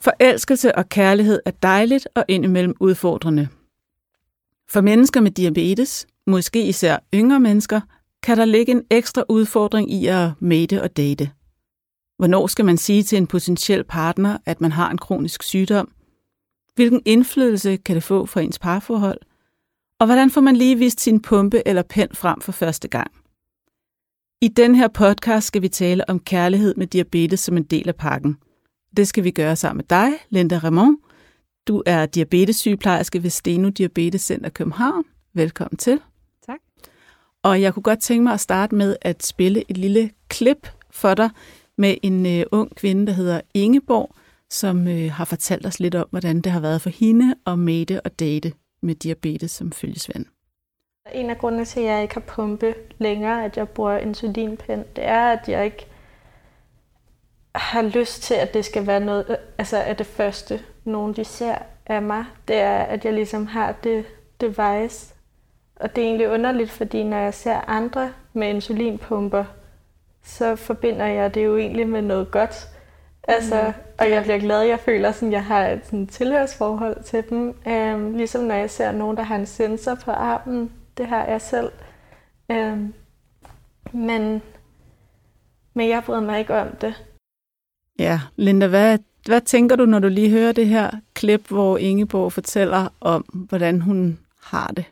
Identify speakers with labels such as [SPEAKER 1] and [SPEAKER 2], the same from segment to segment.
[SPEAKER 1] Forelskelse og kærlighed er dejligt og indimellem udfordrende. For mennesker med diabetes, måske især yngre mennesker, kan der ligge en ekstra udfordring i at mate og date. Hvornår skal man sige til en potentiel partner, at man har en kronisk sygdom? Hvilken indflydelse kan det få for ens parforhold? Og hvordan får man lige vist sin pumpe eller pen frem for første gang? I den her podcast skal vi tale om kærlighed med diabetes som en del af pakken. Det skal vi gøre sammen med dig, Linda Ramon. Du er diabetessygeplejerske ved Steno Diabetes Center København. Velkommen til.
[SPEAKER 2] Tak.
[SPEAKER 1] Og jeg kunne godt tænke mig at starte med at spille et lille klip for dig med en øh, ung kvinde, der hedder Ingeborg, som øh, har fortalt os lidt om, hvordan det har været for hende at mate og date med diabetes som følgesvend.
[SPEAKER 3] En af grundene til, at jeg ikke har pumpe længere, at jeg bruger insulinpen, det er, at jeg ikke har lyst til, at det skal være noget, altså at det første, nogen de ser af mig, det er, at jeg ligesom har det device. Og det er egentlig underligt, fordi når jeg ser andre med insulinpumper, så forbinder jeg det jo egentlig med noget godt. Altså, mm. Og jeg bliver glad, jeg føler, at jeg har et sådan, tilhørsforhold til dem. Øhm, ligesom når jeg ser nogen, der har en sensor på armen. Det har jeg selv. Øhm, men, men jeg bryder mig ikke om det.
[SPEAKER 1] Ja, Linda, hvad, hvad tænker du, når du lige hører det her klip, hvor Ingeborg fortæller om, hvordan hun har det?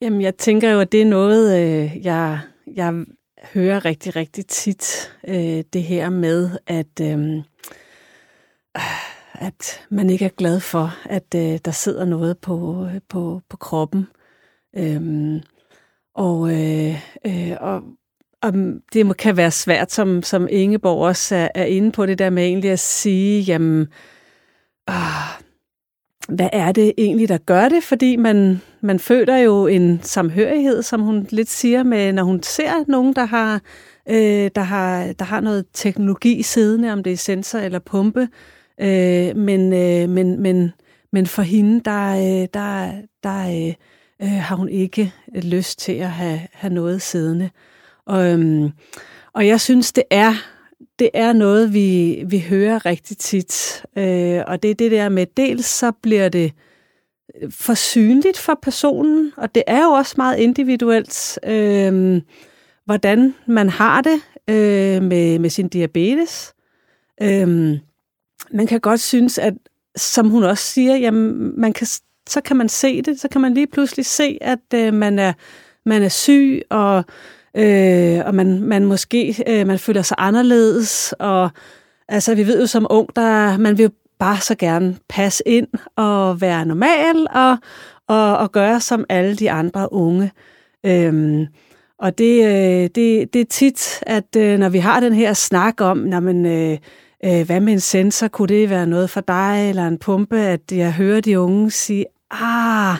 [SPEAKER 2] Jamen, jeg tænker jo, at det er noget, øh, jeg, jeg hører rigtig, rigtig tit. Øh, det her med, at, øh, at man ikke er glad for, at øh, der sidder noget på, på, på kroppen. Øh, og, øh, øh, og om det kan være svært, som, som Ingeborg også er, er inde på det der med egentlig at sige, jamen, øh, hvad er det egentlig, der gør det? Fordi man, man føler jo en samhørighed, som hun lidt siger, med, når hun ser nogen, der har, øh, der har, der har noget teknologi siddende, om det er sensor eller pumpe. Øh, men, øh, men, men, men for hende, der, øh, der, der øh, øh, har hun ikke lyst til at have, have noget siddende. Og, øh, og jeg synes, det er det er noget, vi, vi hører rigtig tit. Øh, og det er det der med, dels så bliver det øh, for synligt for personen, og det er jo også meget individuelt, øh, hvordan man har det øh, med, med sin diabetes. Øh, man kan godt synes, at som hun også siger, jamen, man kan, så kan man se det, så kan man lige pludselig se, at øh, man, er, man er syg, og øh, og man, man måske øh, man føler sig anderledes, og altså vi ved jo som ung, der man vil bare så gerne passe ind og være normal og, og, og gøre som alle de andre unge. Øhm, og det, øh, det, det er tit, at øh, når vi har den her snak om, når man, øh, øh, hvad med en sensor, kunne det være noget for dig, eller en pumpe, at jeg hører de unge sige, ah,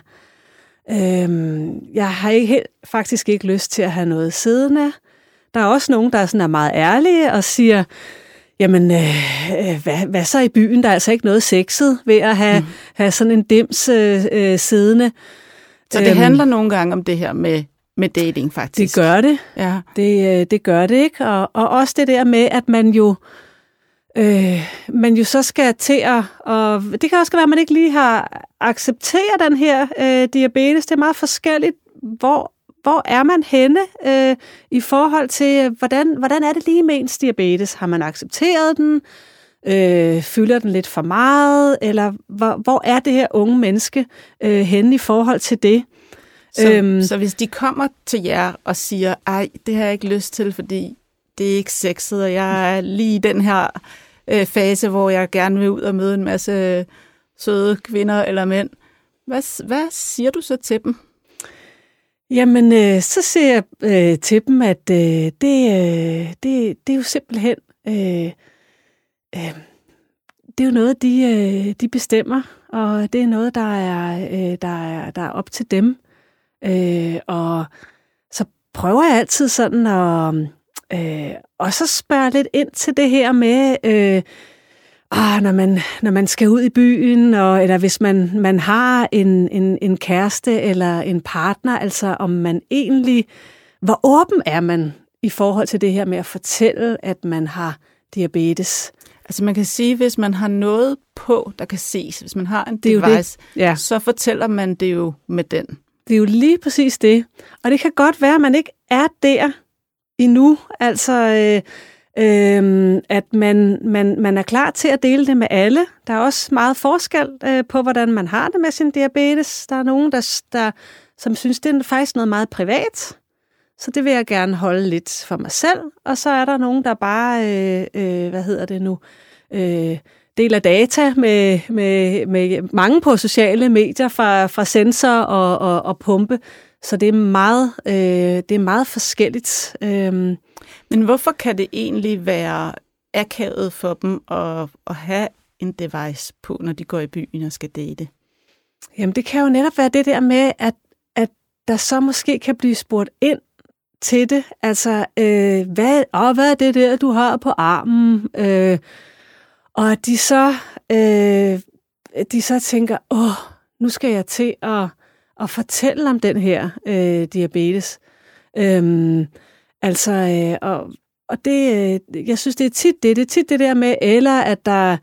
[SPEAKER 2] Øhm, jeg har ikke, faktisk ikke lyst til at have noget siddende. Der er også nogen, der er, sådan er meget ærlige og siger, jamen, øh, øh, hvad, hvad så i byen? Der er altså ikke noget sexet ved at have, mm. have sådan en dims øh, øh, siddende.
[SPEAKER 1] Så det øhm, handler nogle gange om det her med, med dating, faktisk?
[SPEAKER 2] Det gør det. Ja. Det, øh, det gør det, ikke? Og, og også det der med, at man jo øh, man jo så skal til at, og det kan også være, at man ikke lige har accepteret den her øh, diabetes. Det er meget forskelligt, hvor, hvor er man henne øh, i forhold til, hvordan, hvordan er det lige med ens diabetes? Har man accepteret den? Øh, fylder den lidt for meget? Eller hvor, hvor er det her unge menneske øh, henne i forhold til det?
[SPEAKER 1] Så, øhm, så hvis de kommer til jer og siger, ej, det har jeg ikke lyst til, fordi det er ikke sexet, og jeg er lige i den her øh, fase, hvor jeg gerne vil ud og møde en masse øh, søde kvinder eller mænd. Hvad, hvad siger du så til dem?
[SPEAKER 2] Jamen, øh, så siger jeg øh, til dem, at øh, det, øh, det, det er jo simpelthen... Øh, øh, det er jo noget, de, øh, de bestemmer, og det er noget, der er, øh, der er, der er op til dem. Øh, og så prøver jeg altid sådan at, Øh, og så spørge lidt ind til det her med, øh, ah, når, man, når man skal ud i byen, og, eller hvis man, man har en, en, en kæreste eller en partner, altså om man egentlig, hvor åben er man i forhold til det her med at fortælle, at man har diabetes?
[SPEAKER 1] Altså man kan sige, hvis man har noget på, der kan ses, hvis man har en
[SPEAKER 2] Det
[SPEAKER 1] device,
[SPEAKER 2] det. Ja.
[SPEAKER 1] så fortæller man det jo med den.
[SPEAKER 2] Det er jo lige præcis det. Og det kan godt være, at man ikke er der endnu. Altså, øh, øh, at man, man, man er klar til at dele det med alle. Der er også meget forskel øh, på, hvordan man har det med sin diabetes. Der er nogen, der, der, som synes, det er faktisk noget meget privat. Så det vil jeg gerne holde lidt for mig selv. Og så er der nogen, der bare, øh, øh, hvad hedder det nu, øh, deler data med, med, med mange på sociale medier fra, fra sensor og, og, og pumpe. Så det er meget, øh, det er meget forskelligt. Øh,
[SPEAKER 1] Men hvorfor kan det egentlig være akavet for dem at, at have en device på, når de går i byen og skal date?
[SPEAKER 2] Jamen, det kan jo netop være det der med, at, at der så måske kan blive spurgt ind til det. Altså, øh, hvad, åh, hvad er det der, du har på armen? Øh, og de så, øh, de så tænker, åh, nu skal jeg til at, at fortælle om den her øh, diabetes. Øhm, altså, øh, og, og det, øh, jeg synes, det er tit det, det er tit det der med, eller at der,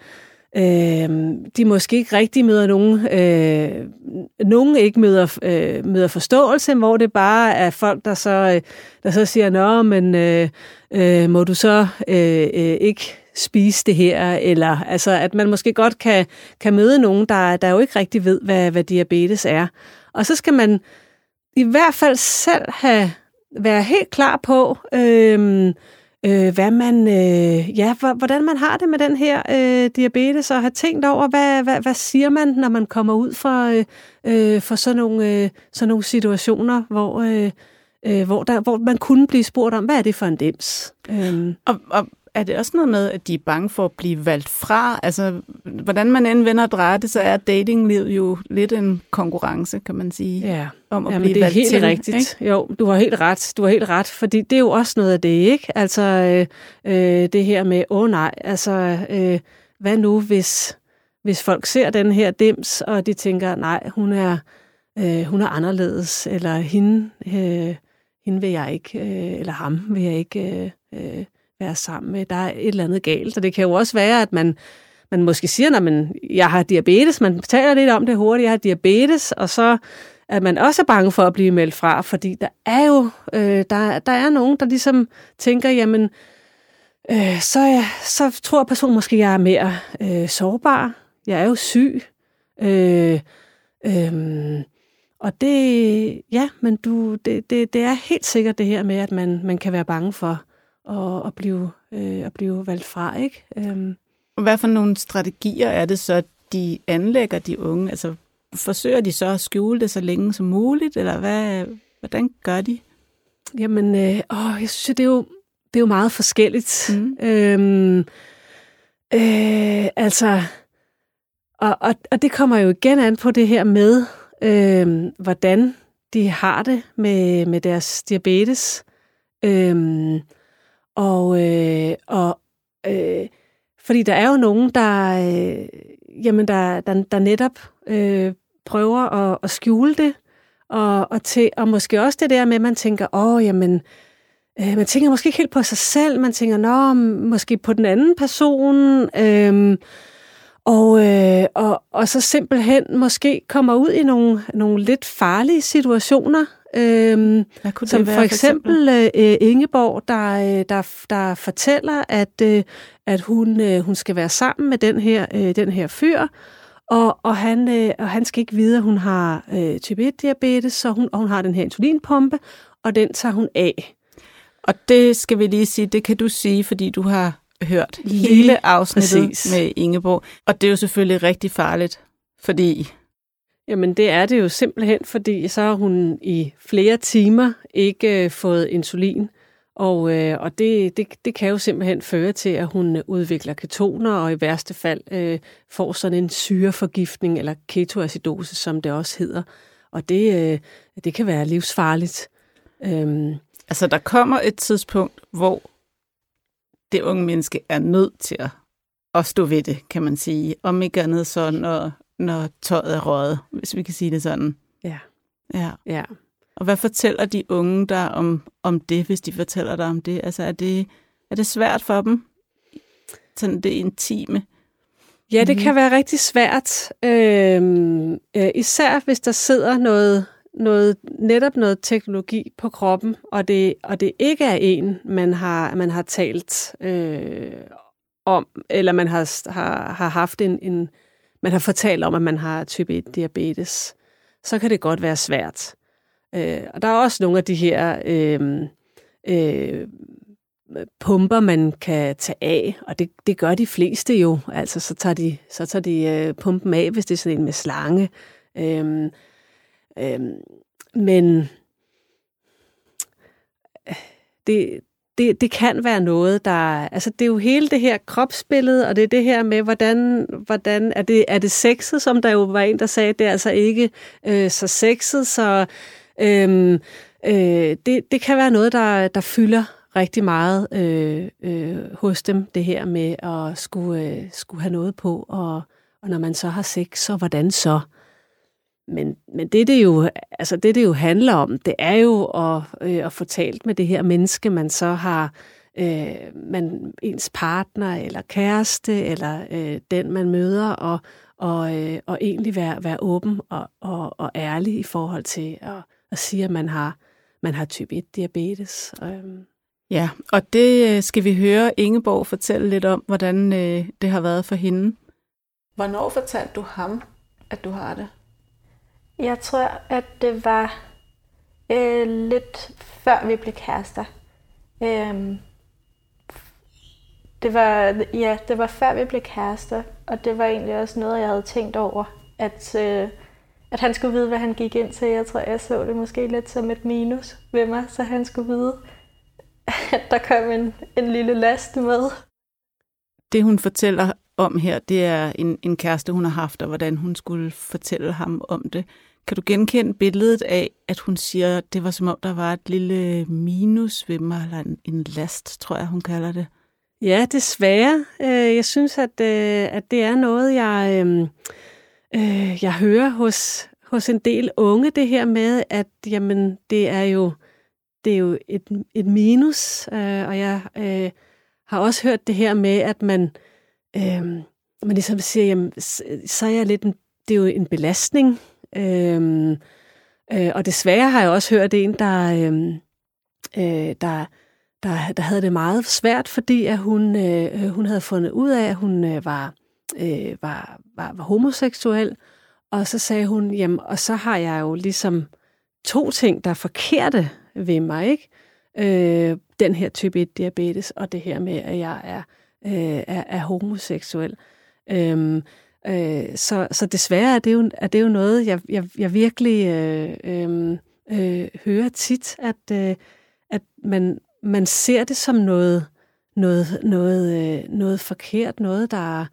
[SPEAKER 2] øh, de måske ikke rigtig møder nogen, øh, nogen ikke møder, øh, møder forståelse, hvor det bare er folk, der så, øh, der så siger, nå, men øh, øh, må du så øh, øh, ikke spise det her, eller altså, at man måske godt kan, kan møde nogen, der, der jo ikke rigtig ved, hvad, hvad diabetes er. Og så skal man i hvert fald selv have være helt klar på, øh, øh, hvad man, øh, ja, hvordan man har det med den her øh, diabetes, og have tænkt over, hvad, hvad, hvad siger man, når man kommer ud for, øh, øh, for sådan, nogle, øh, sådan nogle situationer, hvor, øh, øh, hvor, der, hvor man kunne blive spurgt om, hvad er det for en dims? Øh.
[SPEAKER 1] Og, og er det også noget med, at de er bange for at blive valgt fra? Altså, hvordan man end vender det, så er datinglivet jo lidt en konkurrence, kan man sige,
[SPEAKER 2] Ja,
[SPEAKER 1] om at
[SPEAKER 2] Jamen,
[SPEAKER 1] blive
[SPEAKER 2] det er
[SPEAKER 1] valgt
[SPEAKER 2] helt
[SPEAKER 1] til.
[SPEAKER 2] rigtigt.
[SPEAKER 1] Ikke?
[SPEAKER 2] Jo, du har helt ret. Du har helt ret, fordi det er jo også noget af det, ikke? Altså, øh, øh, det her med, åh oh, nej, altså, øh, hvad nu, hvis, hvis folk ser den her dims, og de tænker, nej, hun er, øh, hun er anderledes, eller hende, øh, hende vil jeg ikke, øh, eller ham vil jeg ikke øh, øh, være sammen med. Der er et eller andet galt, og det kan jo også være, at man, man måske siger, at jeg har diabetes, man taler lidt om det hurtigt, jeg har diabetes, og så at man også er bange for at blive meldt fra, fordi der er jo øh, der, der er nogen, der ligesom tænker, jamen, øh, så, så tror personen måske, jeg er mere øh, sårbar. Jeg er jo syg. Øh, øh, og det, ja, men du, det, det, det er helt sikkert det her med, at man, man kan være bange for at, at, blive, øh, at blive valgt fra, ikke? Øh.
[SPEAKER 1] Hvad for nogle strategier er det så, de anlægger, de unge? Altså, forsøger de så at skjule det så længe som muligt, eller hvad, hvordan gør de?
[SPEAKER 2] Jamen, øh, åh, jeg synes, det er jo, det er jo meget forskelligt. Mm. Øhm, øh, altså, og, og, og det kommer jo igen an på det her med, øh, hvordan de har det med, med deres diabetes. Øhm, og, øh, og øh, fordi der er jo nogen, der, øh, jamen der, der, der netop øh, prøver at, at skjule det, og, og, til, og måske også det der med, at man tænker, åh, jamen, øh, man tænker måske ikke helt på sig selv, man tænker, nå, måske på den anden person, øh, og, øh, og, og så simpelthen måske kommer ud i nogle, nogle lidt farlige situationer, Øhm, som
[SPEAKER 1] være,
[SPEAKER 2] for eksempel, for eksempel øh, Ingeborg, der, der, der fortæller, at, øh, at hun, øh, hun skal være sammen med den her, øh, den her fyr, og, og, han, øh, og han skal ikke vide, at hun har øh, type 1-diabetes, så hun, og hun har den her insulinpumpe, og den tager hun af.
[SPEAKER 1] Og det skal vi lige sige, det kan du sige, fordi du har hørt hele afsnittet præcis. med Ingeborg. Og det er jo selvfølgelig rigtig farligt, fordi
[SPEAKER 2] Jamen det er det jo simpelthen, fordi så har hun i flere timer ikke øh, fået insulin, og, øh, og det, det, det kan jo simpelthen føre til, at hun udvikler ketoner, og i værste fald øh, får sådan en syreforgiftning, eller ketoacidose, som det også hedder. Og det, øh, det kan være livsfarligt. Øhm.
[SPEAKER 1] Altså der kommer et tidspunkt, hvor det unge menneske er nødt til at, at stå ved det, kan man sige. Om ikke andet så, når, når tøjet er røget, hvis vi kan sige det sådan.
[SPEAKER 2] Ja.
[SPEAKER 1] Ja.
[SPEAKER 2] Ja.
[SPEAKER 1] Og hvad fortæller de unge der om, om det, hvis de fortæller dig om det? Altså, er det, er det svært for dem? Sådan det intime?
[SPEAKER 2] Ja, det kan være rigtig svært. Øhm, øh, især hvis der sidder noget, noget, netop noget teknologi på kroppen, og det, og det ikke er en, man har, man har talt øh, om, eller man har, har, har haft en, en, man har fortalt om, at man har type 1 diabetes, så kan det godt være svært. Øh, og der er også nogle af de her øh, øh, pumper, man kan tage af, og det, det gør de fleste jo. Altså, så tager de, så tager de øh, pumpen af, hvis det er sådan en med slange. Øh, øh, men øh, det, det, det kan være noget, der... Altså, det er jo hele det her kropsbillede, og det er det her med, hvordan, hvordan er, det, er det sexet, som der jo var en, der sagde, det er altså ikke øh, så sexet, så øh, øh, det, det kan være noget, der, der fylder rigtig meget øh, øh, hos dem, det her med at skulle, øh, skulle have noget på, og, og når man så har sex, så hvordan så? Men, men det, det jo, altså det, det jo handler om, det er jo at, øh, at få talt med det her menneske, man så har, øh, man, ens partner eller kæreste, eller øh, den, man møder, og, og, øh, og egentlig være, være åben og, og, og ærlig i forhold til at, at sige, at man har, man har type 1 diabetes. Øh.
[SPEAKER 1] Ja, og det øh, skal vi høre Ingeborg fortælle lidt om, hvordan øh, det har været for hende. Hvornår fortalte du ham, at du har det?
[SPEAKER 3] Jeg tror, at det var øh, lidt før vi blev kærester. Øhm, det var, ja, det var før vi blev kærester, og det var egentlig også noget, jeg havde tænkt over, at, øh, at han skulle vide, hvad han gik ind til. Jeg tror, jeg så det måske lidt som et minus ved mig, så han skulle vide, at der kom en, en lille last med.
[SPEAKER 1] Det, hun fortæller om her, det er en, en kæreste, hun har haft, og hvordan hun skulle fortælle ham om det. Kan du genkende billedet af, at hun siger, at det var som om, der var et lille minus ved mig, eller en, en last, tror jeg, hun kalder det?
[SPEAKER 2] Ja, desværre. Øh, jeg synes, at, øh, at det er noget, jeg, øh, jeg hører hos, hos en del unge, det her med, at jamen, det er jo, det er jo et, et minus, og jeg har også hørt det her med, at man, man ligesom siger, jamen, så er jeg lidt en, det er jo en belastning, Øhm, øh, og desværre har jeg også hørt en, der, øhm, øh, der, der, der havde det meget svært, fordi at hun, øh, øh, hun havde fundet ud af, at hun øh, var, øh, var, var, var homoseksuel. Og så sagde hun, jamen, og så har jeg jo ligesom to ting, der er forkerte ved mig, ikke? Øh, den her type 1 diabetes, og det her med, at jeg er, øh, er, er homoseksuel. Øh, Øh, så, så desværre er det jo, er det jo noget, jeg, jeg, jeg virkelig øh, øh, øh, hører tit, at, øh, at man, man ser det som noget, noget, noget, øh, noget forkert, noget der,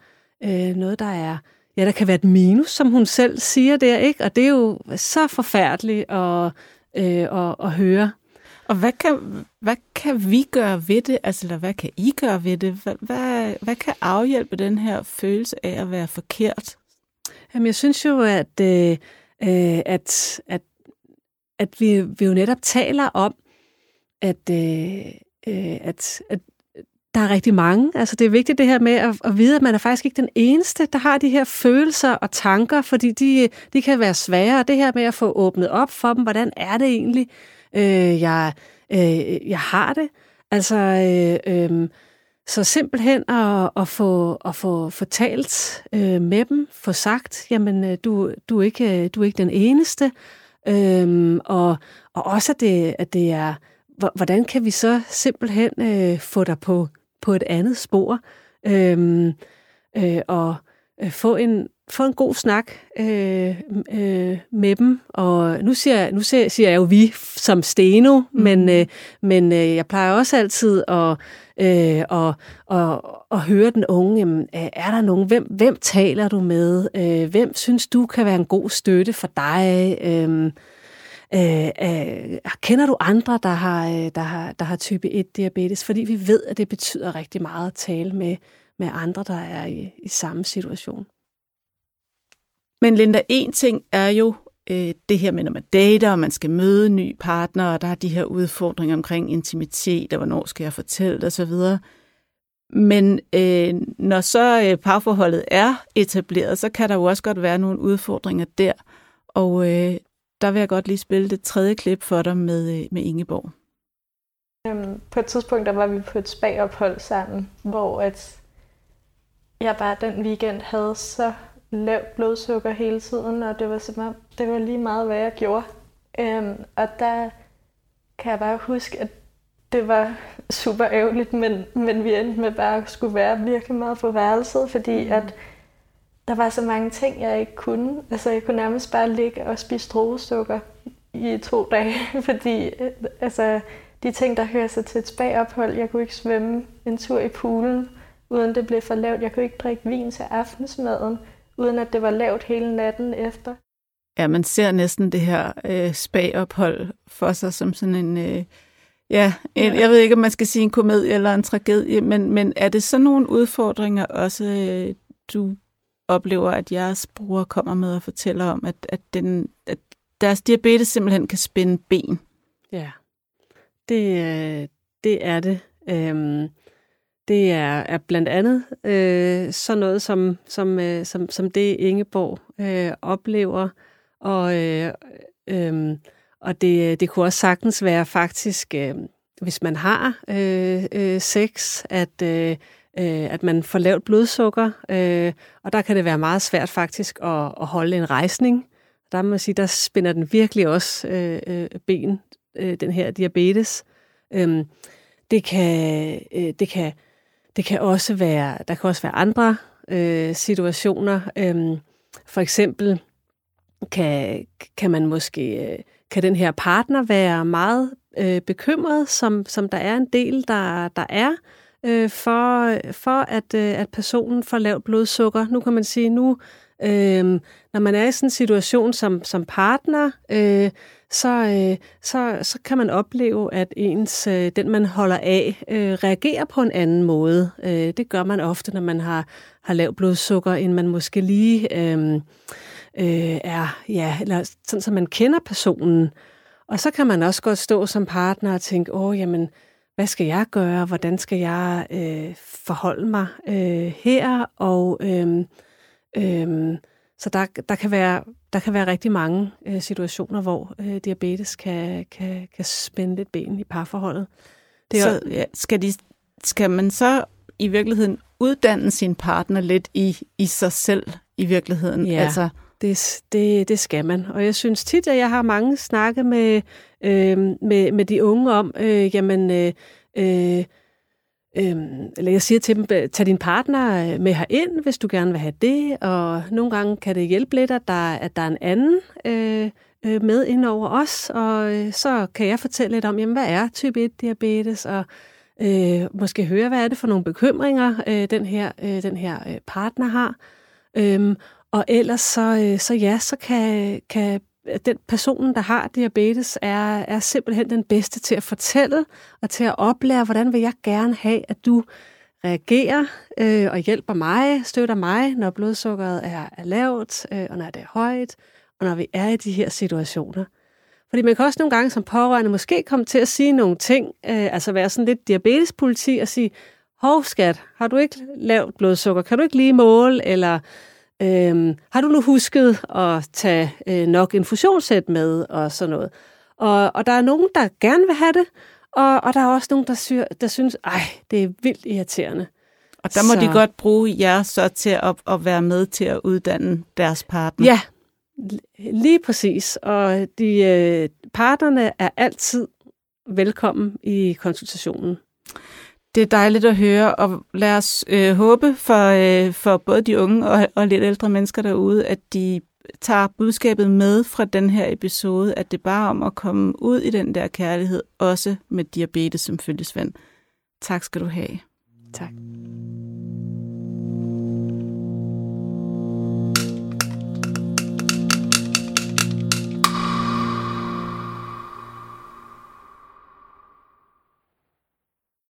[SPEAKER 2] øh, noget, der er ja, der kan være et minus, som hun selv siger der, ikke? Og det er jo så forfærdeligt at, øh, at, at høre.
[SPEAKER 1] Og hvad kan, hvad kan vi gøre ved det? Altså, eller hvad kan I gøre ved det? Hvad, hvad, hvad kan afhjælpe den her følelse af at være forkert?
[SPEAKER 2] Jamen, jeg synes jo, at, øh, øh at, at, at vi, vi jo netop taler om, at, øh, øh, at, at der er rigtig mange. Altså, det er vigtigt det her med at, at vide, at man er faktisk ikke den eneste, der har de her følelser og tanker, fordi de, de kan være svære. Det her med at få åbnet op for dem, hvordan er det egentlig, øh, øh, jeg, øh, jeg har det. Altså, øh, øh, så simpelthen at, at, få, at få fortalt øh, med dem, få sagt, jamen, øh, du, du, er ikke, øh, du er ikke den eneste. Øh, og, og også, at det, at det er, hvordan kan vi så simpelthen øh, få dig på, på et andet spor, øh, øh, og øh, få en, få en god snak øh, øh, med dem. Og nu siger, nu siger, siger jeg jo vi som Steno, mm. men, øh, men øh, jeg plejer også altid at, øh, og, og, og høre den unge, jamen, er der nogen, hvem, hvem taler du med? Øh, hvem synes du kan være en god støtte for dig? Øh, Øh, øh, kender du andre, der har, øh, der, har, der har type 1 diabetes? Fordi vi ved, at det betyder rigtig meget at tale med, med andre, der er i, i samme situation.
[SPEAKER 1] Men Linda, en ting er jo øh, det her med, når man dater, og man skal møde en ny partner, og der er de her udfordringer omkring intimitet, og hvornår skal jeg fortælle det osv. Men øh, når så øh, parforholdet er etableret, så kan der jo også godt være nogle udfordringer der. Og øh, der vil jeg godt lige spille det tredje klip for dig med, øh, med Ingeborg.
[SPEAKER 3] Øhm, på et tidspunkt der var vi på et spagophold sammen, hvor at jeg bare den weekend havde så lavt blodsukker hele tiden, og det var om, det var lige meget, hvad jeg gjorde. Øhm, og der kan jeg bare huske, at det var super ærgerligt, men, men vi endte med bare at skulle være virkelig meget på værelset, fordi mm. at der var så mange ting, jeg ikke kunne. Altså, jeg kunne nærmest bare ligge og spise strogesukker i to dage, fordi altså, de ting, der hører sig til et spagophold, jeg kunne ikke svømme en tur i poolen, uden det blev for lavt. Jeg kunne ikke drikke vin til aftensmaden, uden at det var lavt hele natten efter.
[SPEAKER 1] Ja, man ser næsten det her øh, spagophold for sig som sådan en... Øh, ja, en, ja, jeg ved ikke, om man skal sige en komedie eller en tragedie, men, men er det sådan nogle udfordringer også, øh, du oplever, at jeres brugere kommer med og fortæller om, at, at, den, at deres diabetes simpelthen kan spænde ben?
[SPEAKER 2] Ja, det, øh, det er det. Øhm, det er, er blandt andet øh, sådan noget, som, som, øh, som, som det Ingeborg øh, oplever, og, øh, øh, og det, det kunne også sagtens være faktisk, øh, hvis man har øh, øh, sex, at, øh, øh, at man får lavt blodsukker, øh, og der kan det være meget svært faktisk at, at holde en rejsning. Der må man sige, der spænder den virkelig også øh, øh, ben, øh, den her diabetes. Øh, det kan, øh, det kan det kan også være, der kan også være andre øh, situationer. Øhm, for eksempel kan, kan man måske, øh, kan den her partner være meget øh, bekymret, som, som der er en del, der, der er, øh, for, for at, øh, at personen får lavt blodsukker. Nu kan man sige, nu øh, når man er i sådan en situation som, som partner, øh, så, øh, så, så kan man opleve, at ens øh, den, man holder af, øh, reagerer på en anden måde. Øh, det gør man ofte, når man har, har lavt blodsukker, end man måske lige øh, øh, er, ja, eller sådan, så man kender personen. Og så kan man også godt stå som partner og tænke, åh, jamen, hvad skal jeg gøre? Hvordan skal jeg øh, forholde mig øh, her? Og øh, øh, så der, der, kan være, der kan være rigtig mange øh, situationer, hvor øh, diabetes kan, kan, kan spænde lidt ben i parforholdet.
[SPEAKER 1] Det er, så ja, skal, de, skal man så i virkeligheden uddanne sin partner lidt i, i sig selv i virkeligheden?
[SPEAKER 2] Ja, altså, det, det, det skal man. Og jeg synes tit, at jeg har mange snakke med, øh, med, med de unge om, øh, jamen... Øh, øh, Øhm, eller jeg siger til dem, tag din partner øh, med ind, hvis du gerne vil have det, og nogle gange kan det hjælpe lidt, at der, at der er en anden øh, øh med ind over os, og øh, så kan jeg fortælle lidt om, jamen, hvad er type 1-diabetes, og øh, måske høre, hvad er det for nogle bekymringer, øh, den her, øh, den her øh, partner har. Øhm, og ellers så, øh, så ja, så kan, kan den personen, der har diabetes, er, er simpelthen den bedste til at fortælle og til at oplære, hvordan vil jeg gerne have, at du reagerer øh, og hjælper mig, støtter mig, når blodsukkeret er, er lavt, øh, og når det er højt, og når vi er i de her situationer. Fordi man kan også nogle gange som pårørende måske komme til at sige nogle ting, øh, altså være sådan lidt diabetespoliti og sige, hov skat, har du ikke lavt blodsukker, kan du ikke lige måle, eller Øhm, har du nu husket at tage øh, nok infusionssæt med og sådan noget? Og, og der er nogen, der gerne vil have det, og, og der er også nogen, der, syr, der synes, ej, det er vildt irriterende.
[SPEAKER 1] Og der må så... de godt bruge jer så til at, at være med til at uddanne deres partner.
[SPEAKER 2] Ja, lige præcis. Og de øh, partnerne er altid velkommen i konsultationen.
[SPEAKER 1] Det er dejligt at høre, og lad os øh, håbe for, øh, for både de unge og, og lidt ældre mennesker derude, at de tager budskabet med fra den her episode, at det er om at komme ud i den der kærlighed, også med diabetes som følgesvand. Tak skal du have.
[SPEAKER 2] Tak.